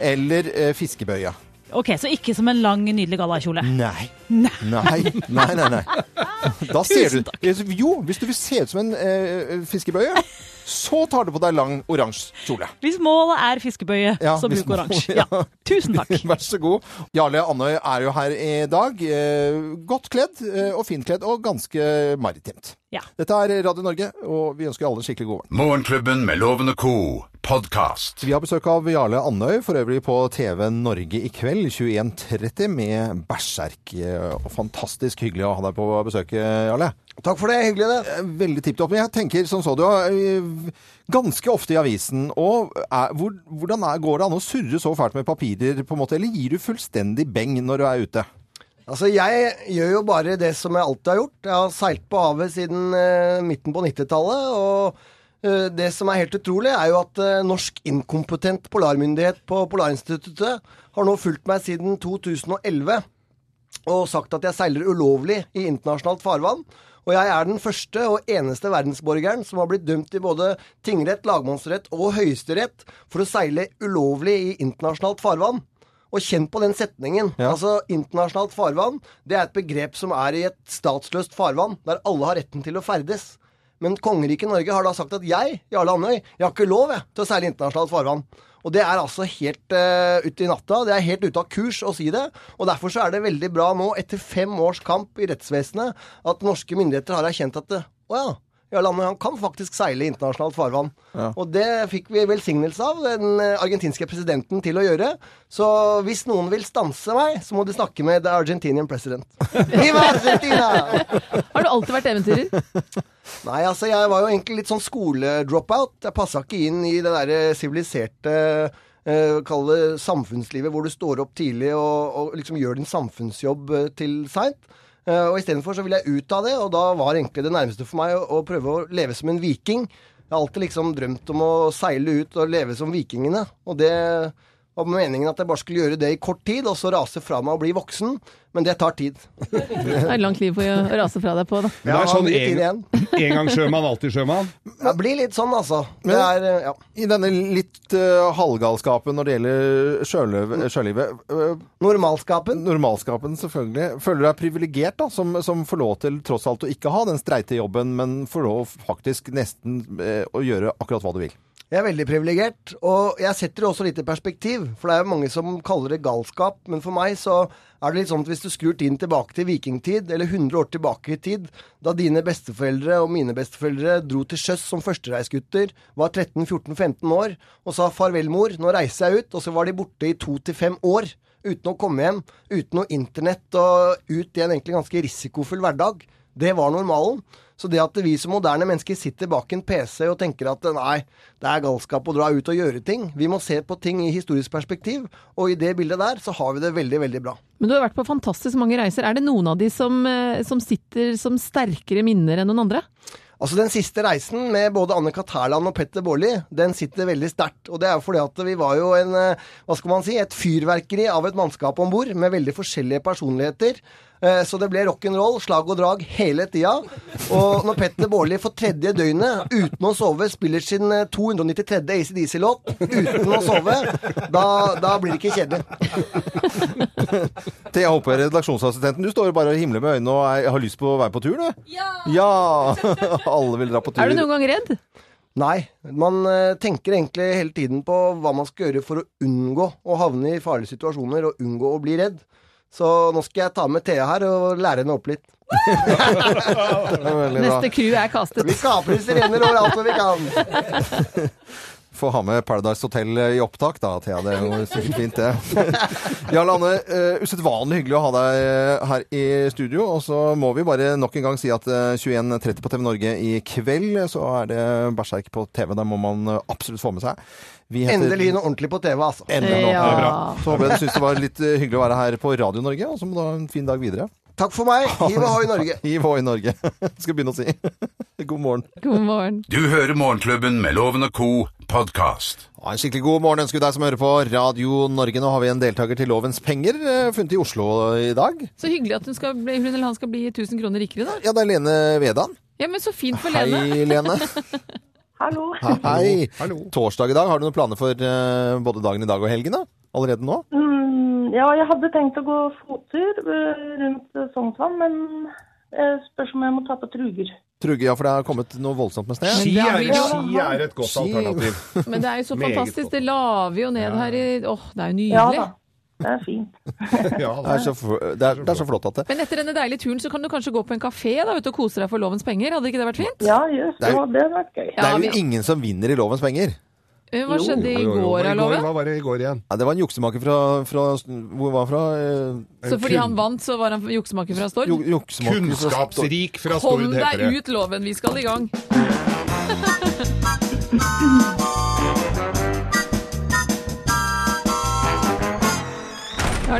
S1: Eller eh, fiskebøye.
S8: Ok, Så ikke som en lang, nydelig gallakjole.
S1: Nei.
S8: Nei.
S1: Nei, nei, nei. nei. Da ser du Jo, hvis du vil se ut som en eh, fiskebøye, så tar du på deg lang oransje kjole.
S8: Hvis målet er fiskebøye,
S1: Ja,
S8: så bruk oransje.
S1: ja.
S8: Ja. Tusen takk.
S1: Vær så god. Jarle Andøy er jo her i dag. Eh, godt kledd og og fintkledd og ganske maritimt.
S8: Ja.
S1: Dette er Radio Norge, og vi ønsker alle en skikkelig god morgen.
S4: Morgenklubben med Loven og co. podkast.
S1: Vi har besøk av Jarle Andøy, for øvrig på TV Norge i kveld 21.30 med Berserk. Eh, Og fantastisk hyggelig å ha deg på besøk, Jarle.
S5: Takk for det. Hyggelig, det.
S1: Eh, Veldig tipp topp. Men jeg tenker, som så du, eh, ganske ofte i avisen. Og er, hvor, hvordan er, går det an å surre så fælt med papirer, på en måte? Eller gir du fullstendig beng når du er ute?
S5: Altså, jeg gjør jo bare det som jeg alltid har gjort. Jeg har seilt på havet siden eh, midten på 90-tallet. Og eh, det som er helt utrolig, er jo at eh, Norsk inkompetent polarmyndighet på Polarinstituttet har nå fulgt meg siden 2011 og sagt at jeg seiler ulovlig i internasjonalt farvann. Og jeg er den første og eneste verdensborgeren som har blitt dømt i både tingrett, lagmannsrett og høyesterett for å seile ulovlig i internasjonalt farvann. Og kjenn på den setningen.
S1: Ja.
S5: Altså, internasjonalt farvann, det er et begrep som er i et statsløst farvann, der alle har retten til å ferdes. Men kongeriket Norge har da sagt at jeg, Jarle Andøy, jeg har ikke lov jeg, til å seile internasjonalt farvann. Og det er altså helt uh, ute i natta. Det er helt ute av kurs å si det. Og derfor så er det veldig bra nå, etter fem års kamp i rettsvesenet, at norske myndigheter har erkjent at det, å ja, Jarle han kan faktisk seile i internasjonalt farvann. Og det fikk vi velsignelse av den eh, argentinske presidenten til å gjøre. Så hvis noen vil stanse meg, så må de snakke med the Argentinian president. Viva Argentina!
S2: Har du alltid vært eventyrer?
S5: Nei, altså jeg var jo egentlig litt sånn skoledropout. Jeg passa ikke inn i det derre siviliserte eh, Kall det samfunnslivet hvor du står opp tidlig og, og liksom gjør din samfunnsjobb eh, til seint. Eh, og istedenfor så ville jeg ut av det, og da var egentlig det nærmeste for meg å, å prøve å leve som en viking. Jeg har alltid liksom drømt om å seile ut og leve som vikingene. Og det var meningen at jeg bare skulle gjøre det i kort tid, og så rase fra meg og bli voksen. Men det tar tid.
S2: Det er et langt liv å rase fra deg på, da.
S3: Det er sånn en, en gang sjømann, alltid sjømann.
S5: Det blir litt sånn, altså. Det er, eh, ja.
S1: I denne litt uh, halvgalskapen når det gjelder sjøløv- sjølivet uh,
S5: Normalskapen.
S1: Normalskapen, selvfølgelig. Føler du deg privilegert, da, som, som får lov til tross alt å ikke ha den streite jobben, men får lov faktisk nesten uh, å gjøre akkurat hva du vil?
S5: Jeg er veldig privilegert, og jeg setter det også litt i perspektiv. For det er jo mange som kaller det galskap, men for meg så er det litt sånn at hvis du skrur tiden tilbake til vikingtid, eller 100 år tilbake i tid, da dine besteforeldre og mine besteforeldre dro til sjøs som førstereisgutter, var 13-14-15 år, og sa farvel, mor, nå reiser jeg ut, og så var de borte i to til fem år. Uten å komme hjem, uten noe internett og ut i en egentlig ganske risikofull hverdag. Det var normalen. Så det at vi som moderne mennesker sitter bak en PC og tenker at nei, det er galskap å dra ut og gjøre ting. Vi må se på ting i historisk perspektiv, og i det bildet der så har vi det veldig, veldig bra.
S2: Men du har vært på fantastisk mange reiser. Er det noen av de som, eh, som sitter som sterkere minner enn noen andre?
S5: Altså Den siste reisen med både Anne-Kat. Hærland og Petter Baarli, den sitter veldig sterkt. Og det er jo fordi at vi var jo en, eh, hva skal man si, et fyrverkeri av et mannskap om bord med veldig forskjellige personligheter. Eh, Så det ble rock'n'roll, slag og drag hele tida. Og når Petter Baarli for tredje døgnet, uten å sove, spiller sin eh, 293. ACDC-låt uten å sove, da, da blir det ikke kjedelig.
S1: Thea Hoppe, redaksjonsassistenten, du står jo bare og himler med øynene og er, har lyst på å være på tur, du? Ja! ja! Alle vil dra på tur.
S2: Er du noen gang redd?
S5: Nei, man eh, tenker egentlig hele tiden på hva man skal gjøre for å unngå å havne i farlige situasjoner og unngå å bli redd. Så nå skal jeg ta med Thea her og lære henne opp litt.
S1: Er.
S2: Neste crew er kastet.
S5: Vi kaprer sirener overalt hvor vi kan.
S1: Få ha med Paradise Hotel i opptak, da, Thea. Det er jo sikkert fint, det. Jarl Anne, uh, usedvanlig hyggelig å ha deg eh, her i studio. Og så må vi bare nok en gang si at uh, 21.30 på TV Norge i kveld, så er det Berserk på TV. Der må man absolutt få med seg. Vi heter-
S5: Endelig noe ordentlig på TV, altså.
S1: Endelig ja.
S2: Ja.
S1: Så håper jeg du syns det var litt uh, hyggelig å være her på Radio Norge, og så må du ha en fin dag videre.
S5: Takk for meg. Hiv ohoi Norge.
S1: Hiv ohoi Norge. Skal begynne å si. God morgen.
S2: God morgen.
S4: Du hører Morgenklubben med Loven og co. podkast.
S1: En skikkelig god morgen ønsker vi deg som hører på Radio Norge. Nå har vi en deltaker til Lovens penger, eh, funnet i Oslo i dag.
S2: Så hyggelig at hun, skal bli, hun eller han skal bli 1000 kroner rikere, da.
S1: Ja, det er Lene Vedan.
S2: Ja, men så fint for Lene.
S1: Hei, Lene.
S9: Hallo.
S1: Hei. Torsdag i dag. Har du noen planer for eh, både dagen i dag og helgen? da? Allerede nå?
S9: Mm, ja, jeg hadde tenkt å gå fottur eh, rundt Sognsvann, men jeg spørs om jeg må ta på truger.
S1: Truger, ja, for det har kommet noe voldsomt med snø.
S3: Ski er,
S2: ja.
S3: ski er et godt
S1: Ski.
S3: alternativ.
S2: Men det er jo så fantastisk. Det laver jo ned her i Åh, det er jo
S9: Ja
S2: nydelig.
S9: da. Det er fint.
S3: Ja,
S1: Det er, så, det, er, det er så flott at det
S2: Men etter denne deilige turen så kan du kanskje gå på en kafé da, vet du, og kose deg for lovens penger. Hadde ikke det vært fint?
S9: Ja, just
S1: Det er
S9: det.
S1: jo-
S9: var- Det hadde vært gøy.
S1: Det er jo ingen som vinner i lovens penger.
S2: Eh, Hva skjedde i
S3: Jo, jo,
S2: går,
S3: i
S2: av loven?
S3: Hva var det i går igjen?
S1: Ja, det var en juksemaker fra, fra Hvor var han fra? Eh,
S2: Så fordi han vant, så var han juksemaker fra Stord?
S1: ju- fra-
S3: Kunnskapsrik fra
S2: Kom
S3: Stord, heter
S2: deg ut, loven! Vi skal i gang.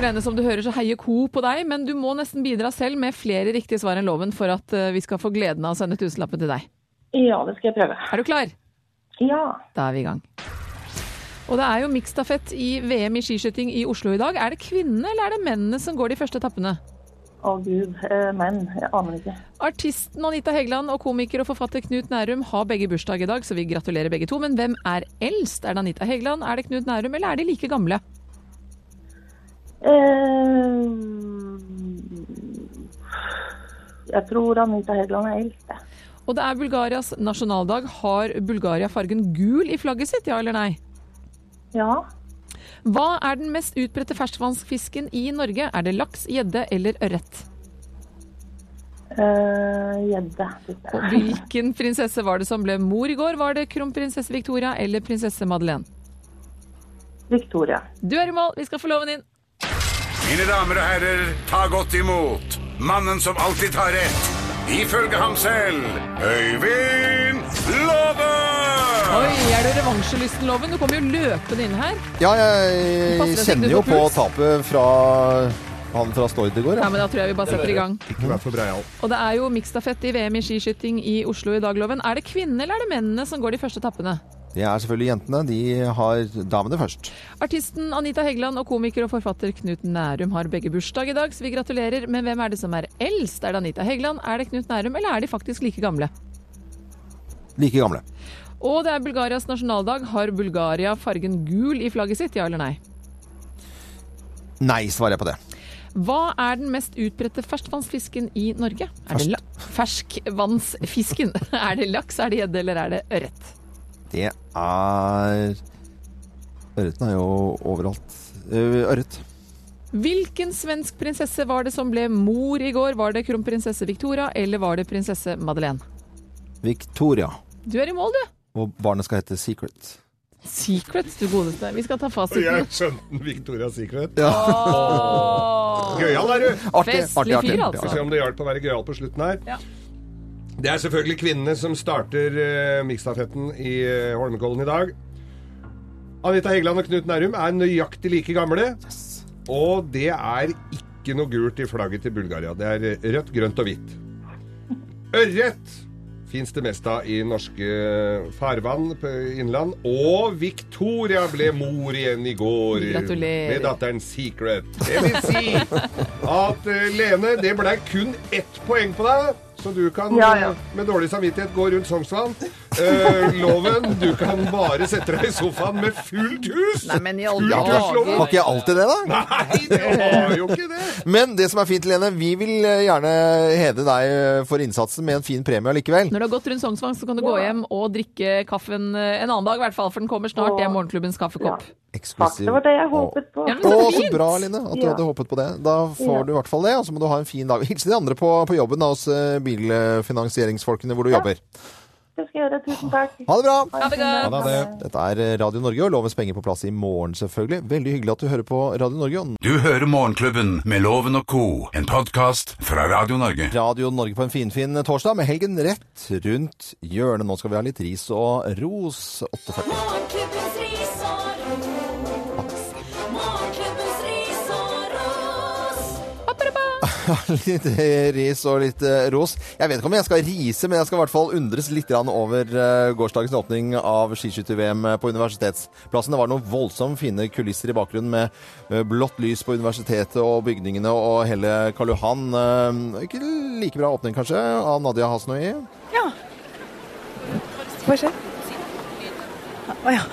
S2: Ja, Lene, som du hører så heier ko på deg, men du må nesten bidra selv med flere riktige svar enn loven for at eh, vi skal få gleden av å sende tusenlappen til deg.
S9: Ja, det skal jeg prøve.
S2: Er du klar?
S9: Ja.
S2: Da er vi i gang. Og det er jo miksstafett i VM i skiskyting i Oslo i dag. Er det kvinnene eller er det mennene som går de første etappene?
S9: Å gud, eh, men jeg aner ikke.
S2: Artisten Anita Hegeland og komiker og forfatter Knut Nærum har begge bursdag i dag, så vi gratulerer begge to. Men hvem er eldst? Er det Anita Hegeland, er det Knut Nærum, eller er de like gamle?
S9: Eh, jeg tror Anita Hegeland er eldst. jeg.
S2: Og det er Bulgarias nasjonaldag. Har Bulgaria fargen gul i flagget sitt, ja eller nei?
S9: Ja.
S2: Hva er den mest utbredte ferskvannsfisken i Norge? Er det laks, gjedde eller ørret?
S9: Eh, Gjedde. Uh,
S2: Og hvilken prinsesse var det som ble mor i går? Var det kronprinsesse Victoria eller prinsesse Madeleine?
S9: Victoria.
S2: Du er i mål, vi skal få loven inn.
S4: Mine damer og herrer, ta godt imot mannen som alltid tar rett. Ifølge ham selv Øyvind Love!
S2: Oi, er du revansjelysten, Loven? Du kommer jo løpende inn her.
S1: Ja,
S2: Passer
S1: jeg kjenner jo på
S2: puls?
S1: tapet fra han fra Stord i går.
S2: Ja,
S1: Ja.
S2: men Da tror jeg vi bare setter i gang.
S3: Ikke vær for breial.
S2: Og det er jo miksstafett i VM i skiskyting i Oslo i dag, Loven. Er det kvinnene eller er det mennene som går de første etappene?
S1: Det er selvfølgelig jentene. De har damene først.
S2: Artisten Anita Hegeland og komiker og forfatter Knut Nærum har begge bursdag i dag, så vi gratulerer. Men hvem er det som er eldst? Er det Anita Hegeland, er det Knut Nærum, eller er de faktisk like gamle?
S1: Like gamle.
S2: Og det er Bulgarias nasjonaldag. Har Bulgaria fargen gul i flagget sitt, ja eller nei?
S1: Nei, svarer jeg på det.
S2: Hva er den mest utbredte ferskvannsfisken i Norge? Er det ferskvannsfisken? er det laks, er det gjedde eller er det ørret?
S1: Det er Ørreten er jo overalt. Eh, Ørret.
S2: Hvilken svensk prinsesse var det som ble mor i går? Var det kronprinsesse Victoria eller var det prinsesse Madeleine?
S1: Victoria.
S2: Du er i mål, du.
S1: Og barnet skal hete Secret.
S2: Secret, du godeste. Vi skal ta fasiten.
S3: jeg skjønte den Victoria's Secret.
S2: Åh.
S3: Gøyal er du!
S1: Artig,
S2: Festlig
S1: artig, artig.
S2: fyr, altså.
S3: Skal se om det hjalp å være gøyal på slutten her.
S2: Ja.
S3: Det er selvfølgelig kvinnene som starter uh, miksstafetten i uh, Holmenkollen i dag. Anita Hegeland og Knut Nærum er nøyaktig like gamle. Og det er ikke noe gult i flagget til Bulgaria. Det er eh, rødt, grønt og hvitt. Ørret fins det mest av i norske farvann på innland. Og Victoria ble mor igjen i går.
S2: Gratulerer.
S3: Med datteren Secret. Det vil si at eh, Lene, det ble kun ett poeng på deg. Så du kan
S9: Ja, ja.
S3: eh, med dårlig samvittighet gå rundt Sognsvann. Eh, loven, du kan bare sette deg i sofaen med fullt hus.
S2: Nei, men i alle
S3: Fullt
S2: dager.
S1: Var ikke jeg alltid det, da?
S3: Nei, det var jo ikke det.
S1: Men det som er fint, Lene, vi vil eh, gjerne hede deg eh, for innsatsen med en fin premie allikevel.
S2: Når du har gått rundt Sognsvang, så kan du gå hjem og drikke kaffen eh, en annen dag, i hvert fall, for den kommer snart. Det er morgenklubbens kaffekopp.
S9: Takk, det var det jeg håpet på.
S2: Ja, men
S1: Å,
S2: så
S1: så
S2: fint!
S1: bra, Line, at du
S9: Ja.
S1: hadde håpet på det. Da får
S9: Ja.
S1: du i hvert fall det, og så må du ha en fin dag. Hils de andre på, på jobben da, hos eh, bilfinansieringsfolkene hvor du jobber.
S9: Det skal jeg gjøre. Tusen takk.
S1: Ha det bra!
S2: Ha det godt.
S3: Ha det.
S1: Dette er Radio Norge og Lovens penger på plass i morgen, selvfølgelig. Veldig hyggelig at du hører på Radio Norge.
S4: Du hører Morgenklubben med Loven og co., en podkast fra Radio Norge.
S1: Radio Norge på en finfin torsdag med helgen rett rundt hjørnet. Nå skal vi ha litt ris og ros. 8.40.
S7: Morgenklubbens ris og
S1: litt eh, ris og litt eh, ros. Jeg vet ikke om jeg skal rise, men jeg skal i hvert fall undres litt over eh, gårsdagens åpning av skiskytter-VM på Universitetsplassen. Det var noen voldsomt fine kulisser i bakgrunnen med blått lys på universitetet og bygningene og hele Karl Johan. Ikke like bra åpning, kanskje, av Nadia Hasnoi.
S10: Ja. Hva skjer? Å. Ja,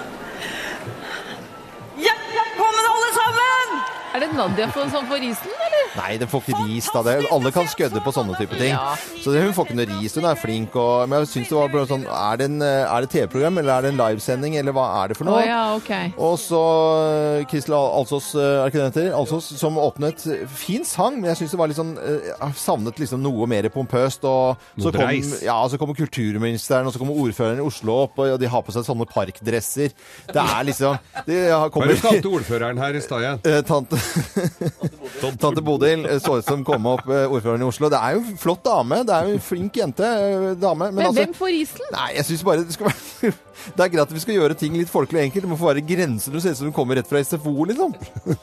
S2: Er det Nadia for, som får risen, eller?
S1: Nei, den får ikke ris da. Det, alle kan skødde på sånne type ting.
S2: Ja.
S1: Så det, hun får ikke noe ris. Hun er flink. Og, men jeg synes det var bare sånn Er det, eh, det TV-program, eller er det en livesending, eller hva er det for
S2: noe?
S1: noe?
S2: ja, okay.
S1: Og så eh, Kristel Alsås, eh, er det ikke det? Alsås, som åpnet fin sang, men jeg syns det var litt sånn eh, Jeg savnet liksom noe mer pompøst. Og så kom, ja, så kommer kulturministeren, og så kommer ordføreren i Oslo opp, og de har på seg sånne parkdresser. Det er liksom de har-
S3: Hva
S1: kommer,
S3: er kalte ordføreren her i stad igjen?
S1: Eh, Tante, Tante Bodil eh, så ut som kom opp eh, ordføreren i Oslo. Det er jo flott dame. Det er jo en flink jente. eh, dame. Men,
S2: Men
S1: altså,
S2: hvem får risen?
S1: Nei, jeg syns bare det skal være Det er greit at vi skal gjøre ting litt folkelig og enkelt. Det må få være grenser. Du ser ut som du kommer rett fra SFO, liksom.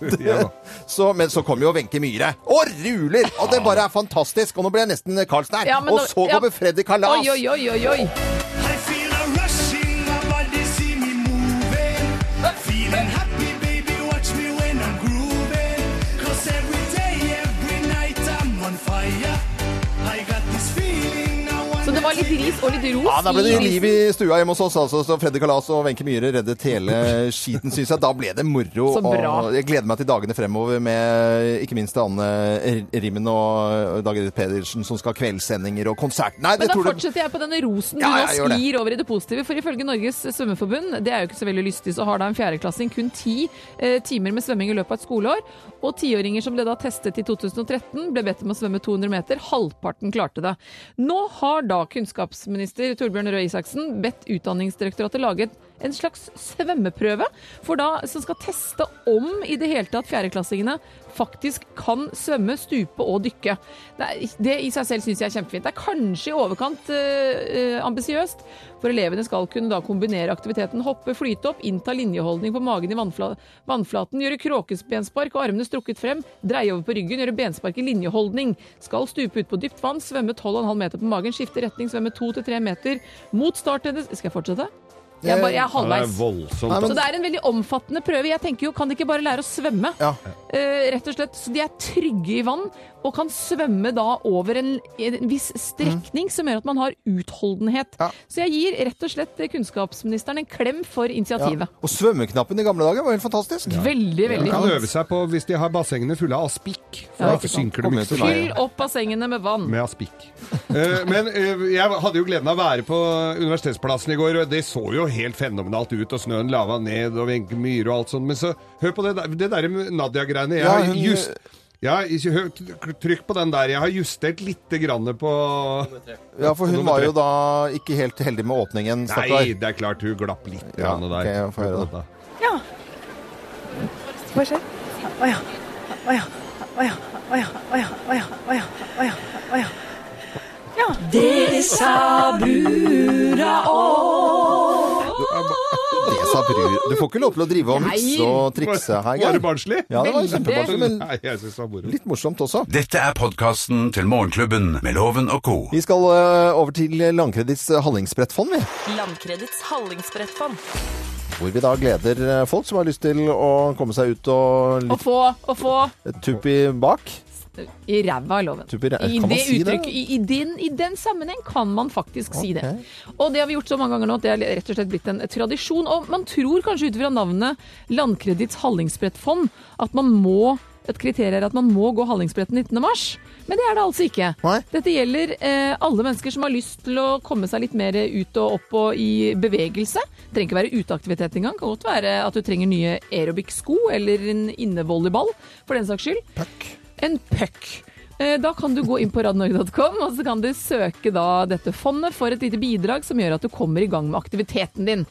S1: Det,
S3: Ja.
S1: så, men så kommer jo Wenche Myhre. Og ruler! Og det bare er fantastisk. Og nå ble jeg nesten Karlsen her.
S2: Ja,
S1: og
S2: så
S1: så
S2: ja.
S1: kommer Freddy Kalas.
S2: Oi, oi, oi, oi, var litt ris og litt ros
S1: Ja, Da ble det liv i stua hjemme hos oss. altså, så Freddy Kalas og Wenche Myhre reddet hele skiten, syns jeg. Da ble det moro.
S2: Så bra.
S1: Og jeg gleder meg til dagene fremover med ikke minst Anne Rimmen og Dag Edith Pedersen som skal ha kveldssendinger og konsert. Nei,
S2: Men
S1: det
S2: da
S1: tror du
S2: fortsetter jeg på denne rosen du
S1: Ja,
S2: nå sklir over i det positive. For ifølge Norges svømmeforbund, det er jo ikke så veldig lystig, så har da en fjerdeklassing kun ti eh, timer med svømming i løpet av et skoleår. Og tiåringer som ble da testet i 2013, ble bedt om å svømme 200 meter. Halvparten klarte det. Nå har da kunnskapsminister Torbjørn Røe Isaksen bedt Utdanningsdirektoratet lage et- en slags svømmeprøve for da, som skal teste om i det hele tatt fjerdeklassingene faktisk kan svømme, stupe og dykke. Det, er, det i seg selv syns jeg er kjempefint. Det er kanskje i overkant eh, ambisiøst, for elevene skal kunne da kombinere aktiviteten hoppe, flyte opp, innta linjeholdning på magen i vannfla vannflaten, gjøre kråkesbenspark og armene strukket frem, dreie over på ryggen, gjøre benspark i linjeholdning, skal stupe ut på dypt vann, svømme 12,5 meter på magen, skifte retning, svømme 2-3 meter mot starthendes Skal jeg fortsette? Jeg, bare, jeg er
S3: halvveis. det er voldsomt.
S1: Nei, men-
S2: Så det er en veldig omfattende prøve. Jeg tenker jo, Kan de ikke bare lære å svømme?
S1: Ja.
S2: Eh, rett og slett, Så de er trygge i vann og kan svømme da over en, en viss strekning som gjør at man har utholdenhet.
S1: Ja.
S2: Så jeg gir rett og slett kunnskapsministeren en klem for
S1: Ja.
S2: initiativet.
S1: Og svømmeknappen i gamle dager var helt fantastisk.
S2: Veldig, veldig
S3: De kan
S2: fint.
S3: øve seg på hvis de har bassengene fulle av aspikk. For
S2: Ja,
S3: da
S2: ikke sant.
S3: synker de
S1: Kommer
S3: ikke
S1: til
S3: så
S1: meg.
S3: mye.
S2: Fyll opp bassengene med vann.
S3: Med aspikk. Eh, men eh, jeg hadde jo gleden av å være på Universitetsplassen i går, og det så jo helt fenomenalt ut, og snøen lava ned, og Wenche Myhre og alt sånt. Men så, hør på det der, det derre med Nadia-greiene. Jeg
S1: Ja,
S3: har just... Ja, trykk på den der. Jeg har justert lite grann på
S1: Ja, for hun var jo da ikke helt heldig med åpningen,
S3: Nei,
S1: stakkar.
S3: det er klart hun glapp litt
S1: Ja,
S3: grann der.
S1: jeg får høre det.
S11: Ja. Hva skjer? Å ja. Å ja. Å ja. Å ja. Å ja. Å ja. Å ja. Ja.
S7: Dere sa brura
S1: Det sa bror. Du får ikke lov til å drive og mikse og trikse her,
S3: Var det barnslig?
S1: Ja, det var kjempebarnslig, men
S3: Nei, jeg synes det var moro.
S1: litt morsomt også.
S4: Dette er podkasten til Morgenklubben med Loven og co.
S1: Vi skal eh, over til Landkredits hallingsbrettfond, vi.
S12: Landkredits hallingsbrettfond.
S1: Hvor vi da gleder eh, folk som har lyst til å komme seg ut og
S2: Å
S1: litt
S2: få, å få
S1: tuppi bak.
S2: I ræva er loven.
S1: Tuppi i
S2: det
S1: si det?
S2: i, i, den, I den sammenheng kan man faktisk si det. Og det har vi gjort så mange ganger nå at det er rett og slett blitt en tradisjon. Og man tror kanskje ut fra navnet Landkreditts hallingsbrettfond at man må et kriterium er at man må gå Hallingsbretten 19. mars, men det er det altså ikke.
S1: Nei.
S2: Dette gjelder eh, alle mennesker som har lyst til å komme seg litt mer ut og opp og i bevegelse. Det trenger ikke være uteaktivitet engang. Kan godt være at du trenger nye aerobic-sko eller en innevolleyball, for den saks skyld.
S1: Puck.
S2: En puck. Eh, Da kan du gå inn på radnorge.com, og så kan du søke dette fondet for et lite bidrag som gjør at du kommer i gang med aktiviteten din.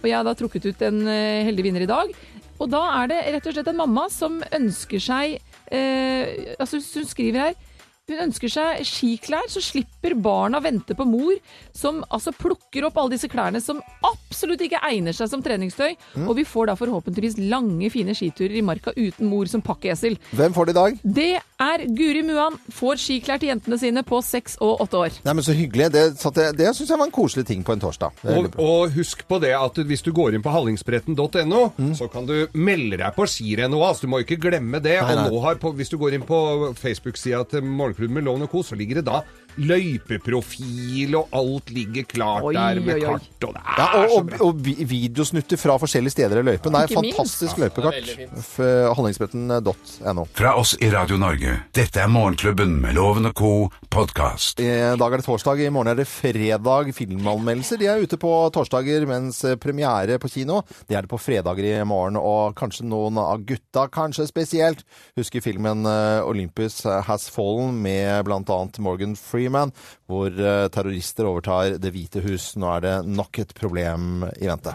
S2: Og jeg har da trukket ut en eh, heldig vinner i dag. Og da er det rett og slett en mamma som ønsker seg eh, Altså, hun skriver her hun ønsker seg skiklær, så slipper barna vente på mor, som altså plukker opp alle disse klærne som absolutt ikke egner seg som treningstøy. Og vi får da forhåpentligvis lange, fine skiturer i marka uten mor som pakkesel.
S1: Hvem får det i dag?
S2: Det er Guri Muan. Får skiklær til jentene sine på seks og åtte år.
S1: Nei, men Så hyggelig. Det, det, jeg- det syns jeg var en koselig ting på en torsdag.
S3: Og, og husk på det at hvis du går inn på hallingsbretten.no, så kan du melde deg på skirenn òg. Altså, du må ikke glemme det.
S1: Nei, nei.
S3: Og nå har på, hvis du går inn på Facebook-sida til Morgenklubben med Loven og Co., så ligger det da løypeprofil, og alt ligger klart
S1: Oi,
S3: der med
S1: oi, oi.
S3: kart, og det er
S1: Ja, og,
S3: så
S1: og,
S3: bra.
S1: og videosnutter fra forskjellige steder i løypen. Det er fantastisk
S4: Ja,
S1: løypekart. F- Hallingsbretten.no.
S4: Fra oss i Radio Norge, dette er Morgenklubben med Loven og co. podkast.
S1: I dag er det torsdag, i morgen er det fredag. Filmanmeldelser de er ute på torsdager, mens premiere på kino det er det på fredager i morgen. Og kanskje noen av gutta, kanskje spesielt, husker filmen eh, Olympus Has Fallen med bl.a. Morgan Freeman, hvor eh, terrorister overtar Det hvite hus. Nå er det nok et problem i vente.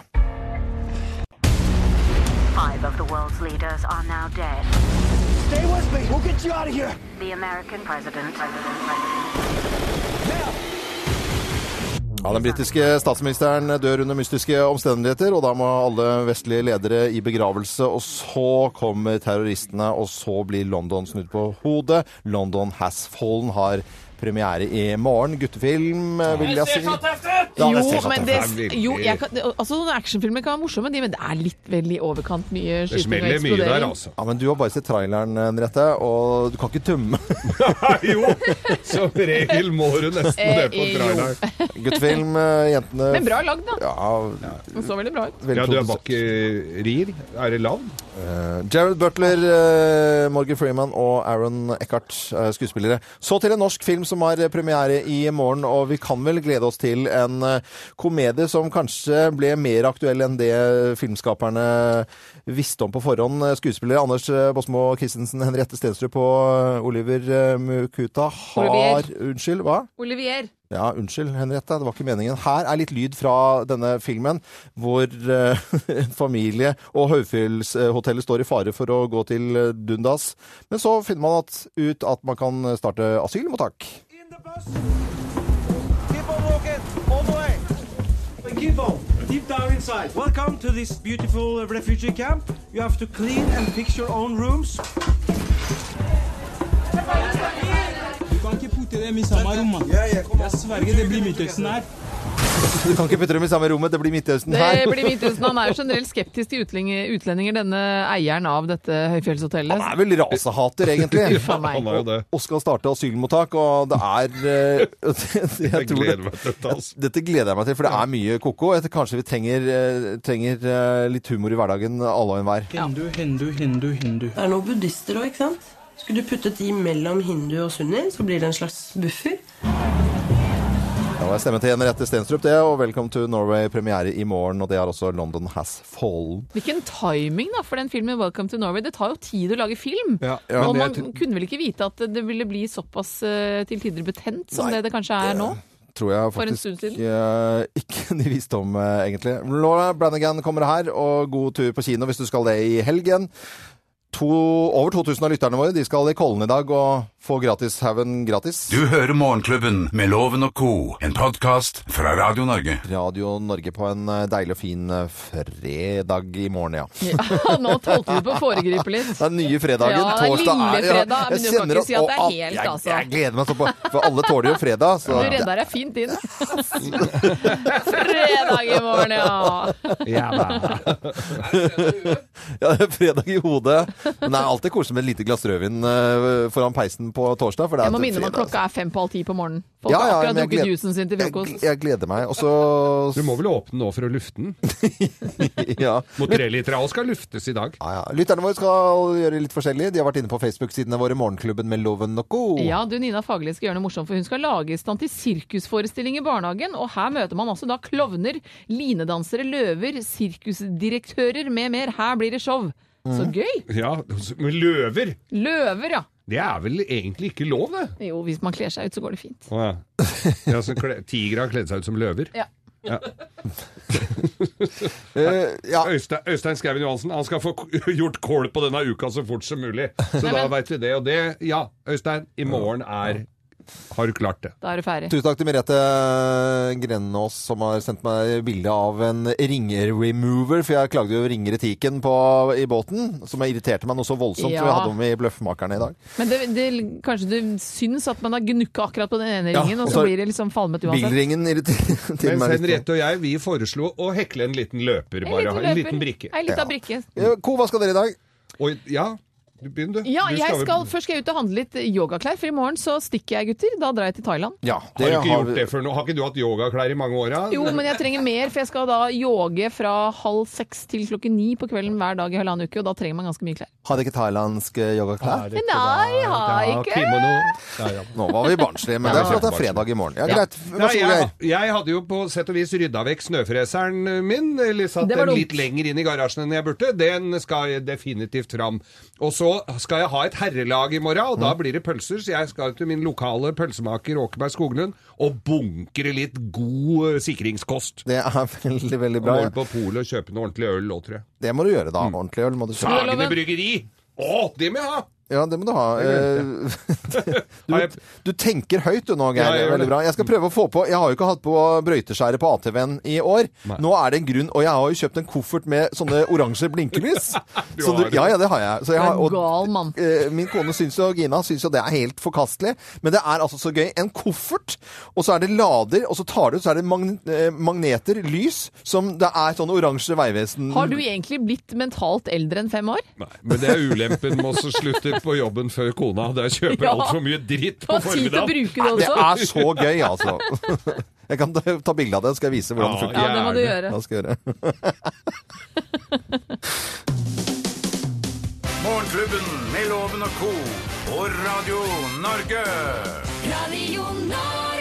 S13: Five of the world's leaders are now dead.
S10: Stay with me. We'll get you out of here.
S13: The American president.
S1: Ja, Den britiske statsministeren dør under mystiske omstendigheter, og da må alle vestlige ledere i begravelse. Og så kommer terroristene, og så blir London snudd på hodet. London Has Fallen har premiere i morgen. Guttefilm, vil jeg si. Ja,
S2: Jo, men det, jo, jeg kan, det, altså, actionfilmer kan være morsomme, de, men det er litt veldig i overkant mye skyting og
S3: smeller mye der,
S2: eksplodering.
S3: altså.
S1: Ja, men du har bare sett traileren, Henriette, og du kan ikke tømme.
S3: jo, som regel må du nesten det på
S2: Eh, jo.
S3: traileren.
S1: Guttefilm, eh, jentene
S2: Men bra lagd, da.
S1: Ja,
S2: Det så veldig bra ut.
S1: Veldig
S3: Ja, du er
S1: produsert.
S3: bak i rir. Er det lavt?
S1: Eh, Jared Butler, eh, Morgan Freeman og Aaron Eckhart, eh, skuespillere. Så til en norsk film som har eh, premiere i morgen, og vi kan vel glede oss til en eh, komedie som kanskje ble mer aktuell enn det filmskaperne visste om på forhånd. Skuespiller Skuespillere Anders eh, Bosmo Christensen, Henriette Stenstrup og eh, Oliver eh, Mukuta har
S2: Olivier.
S1: Unnskyld, hva?
S2: Olivier.
S1: Ja, unnskyld, Henriette. Det var ikke meningen. Her er litt lyd fra denne filmen, hvor en familie og Høyfjellshotellet står i fare for å gå til eh, dundas. Men så finner man at, ut at man kan starte asylmottak.
S10: Keep on walking all the way. Keep on. Deep down inside. Welcome to this beautiful refugee camp. You have to clean and fix your own rooms.
S14: Du kan ikke putte dem i samme rom. Jeg sverger, det blir Midtøsten her.
S1: Du kan ikke putte dem i samme rommet, det blir Midtøsten her.
S2: Det blir Midtøsten. Han er jo generelt skeptisk til utlendinger, denne eieren av dette høyfjellshotellet.
S1: Han er vel rasehater, egentlig.
S2: Han er jo
S3: det.
S1: Og skal starte asylmottak, og det er eh, jeg
S3: Jeg
S1: tror
S3: gleder
S1: det-
S3: meg til dette. altså.
S1: Dette gleder jeg meg til, for det er mye koko. Kanskje vi trenger, eh, trenger eh, litt humor i hverdagen, alle og enhver.
S14: Hindu, hindu, hindu, hindu.
S15: Det er noen buddhister òg, ikke sant? Skulle du puttet de mellom hindu og sunni, så blir det en slags buffer.
S1: Det var stemmen til Henriette Stenstrup, det, og Welcome to Norway premiere i morgen, og det er også London Has Fallen.
S2: Hvilken timing da for den filmen 'Welcome to Norway'. Det tar jo tid å lage film.
S1: Ja,
S2: og man kunne vel ikke vite at det ville bli såpass uh, til tider betent som
S1: Nei,
S2: det det kanskje er nå?
S1: Tror jeg faktisk eh, ikke de visste om, eh, egentlig. Laura Branigan kommer her, og god tur på kino hvis du skal det i helgen. To, over 2000 av lytterne våre de skal i Kollen i dag og få gratishaugen gratis.
S4: Du hører Morgenklubben med Loven og co., en podkast fra Radio Norge.
S1: Radio Norge på en eh, deilig og fin eh, fredag i morgen, ja.
S2: Ja, nå tolker du på å foregripe litt.
S1: Den nye fredagen.
S2: Ja, er
S1: torsdag
S2: lille
S1: er ja,
S2: fredag,
S1: jeg kjenner
S2: si at det er helt,
S1: jeg,
S2: altså.
S1: Jeg gleder meg så på For alle tåler jo fredag. Så
S2: Du redda deg fint inn. Fredag i morgen, ja.
S1: ja, det er fredag i hodet. Men det er alltid koselig med et lite glass rødvin eh, foran peisen på torsdag. For det er
S2: Jeg må minne om at klokka er fem på halv ti på morgenen. Folk
S1: Ja,
S2: har akkurat drukket
S1: gled-
S2: juicen sin til frokost.
S1: Jeg, jeg gleder meg. Også...
S3: Du må vel åpne nå for å lufte den?
S1: ja.
S3: Motrelitra skal luftes i dag.
S1: Ja, ja. Lytterne våre skal gjøre litt forskjellig. De har vært inne på Facebook-sidene våre, Morgenklubben med Loven og Co.
S2: Ja, du Nina Fagerli skal gjøre noe morsomt, for hun skal lage i stand til sirkusforestilling i barnehagen. Og her møter man altså da klovner, linedansere, løver, sirkusdirektører med mer. Her blir det show. Så
S1: Mhm.
S2: gøy!
S3: Ja, med løver.
S2: Løver, ja.
S3: Det er vel egentlig ikke lov, det?
S2: Jo, hvis man kler seg ut, så går det fint.
S3: Å ja. ja så kle- Tigre har kledd seg ut som løver?
S2: Ja.
S3: Ja.
S1: Eh,
S3: Øystein, Øystein Skauen Johansen han skal få gjort kål på denne uka så fort som mulig. Så
S2: Nei,
S3: da
S2: men-
S3: veit vi det. Og det, ja, Øystein, i morgen er Har du klart det?
S2: Da er du ferdig.
S1: Tusen takk til Merete Grenås som har sendt meg bilde av en ringerremover, for jeg klagde jo ringeretikken på, i båten, som irriterte meg noe så voldsomt
S2: Ja.
S1: som vi hadde om i Bløffmakerne i dag.
S2: Men det, det, kanskje du syns at man har gnukka akkurat på den ene
S1: Ja,
S2: ringen, og
S1: og
S2: så
S1: så-
S2: blir det liksom falmet uansett.
S1: Bilringen irriterer til
S3: Mens
S1: meg litt.
S3: Henriette og jeg vi foreslo å hekle en liten løper,
S2: En liten, løper.
S3: En liten brikke.
S2: Ei lita brikke.
S1: Ja, Ko, hva skal dere i dag?
S3: Og, ja, Begynn, du.
S2: Ja,
S3: Du
S2: jeg skal, først skal jeg ut og handle litt yogaklær, for i morgen så stikker jeg, gutter. Da drar jeg til Thailand.
S1: Ja,
S3: Har du ikke gjort det før nå? Har ikke du hatt yogaklær i mange år? Ja?
S2: Jo, men jeg trenger mer, for jeg skal da yoge fra halv seks til klokken ni på kvelden hver dag i halvannen uke, og da trenger man ganske mye klær.
S1: Har dere ikke thailandsk eh, yogaklær?
S2: Nei, jeg har ikke.
S3: Ja, ja.
S1: Nå var vi barnslige, men det er for at det er fredag i morgen. Ja, greit. Vær så god, Geir.
S3: jeg hadde jo på sett og vis rydda vekk snøfreseren min, eller satt den litt lenger inn i garasjen enn jeg burde. Den skal definitivt fram. Og så skal jeg ha et herrelag i morgen, og
S1: Mm.
S3: da blir det pølser. Så jeg skal til min lokale pølsemaker Åkerberg Skoglund og bunkre litt god eh, sikringskost.
S1: Det er veldig, veldig bra.
S3: Og
S1: ja.
S3: på polet og kjøpe noe ordentlig øl òg, tror jeg.
S1: Det må du gjøre, da. Ordentlig øl må du kjøpe.
S3: Sagene bryggeri! Å, det må jeg ha!
S1: Ja, det må du ha. Eh, Du, du tenker høyt du nå, Geir.
S3: Ja,
S1: Veldig bra. Jeg skal prøve å få på Jeg har jo ikke hatt på brøyteskjæret på ATV-en i år.
S3: Nei.
S1: Nå er det en grunn, og jeg har jo kjøpt en koffert med sånne oransje blinkelys.
S3: Du
S1: Så ja, ja, det har jeg. Så jeg har,
S2: gal mann.
S1: eh, min kone syns jo, Gina syns jo det er helt forkastelig. Men det er altså så gøy. En koffert, og så er det lader, og så tar du ut, så er det eh, magneter, lys, som det er sånn oransje veivesen
S2: Har du egentlig blitt mentalt eldre enn fem år?
S3: Nei, men det er ulempen med å slutte på jobben før kona. Der kjøper
S2: Ja.
S3: altfor mye dritt på formiddagen.
S2: det
S1: Det er så gøy, altså. Jeg kan ta bilde av det, skal jeg vise hvordan det
S3: Ja,
S1: funker.
S2: Ja, det må du gjøre.
S1: Da skal jeg gjøre?
S4: Morgenklubben med Loven og co. på Radio Norge. Radio Norge.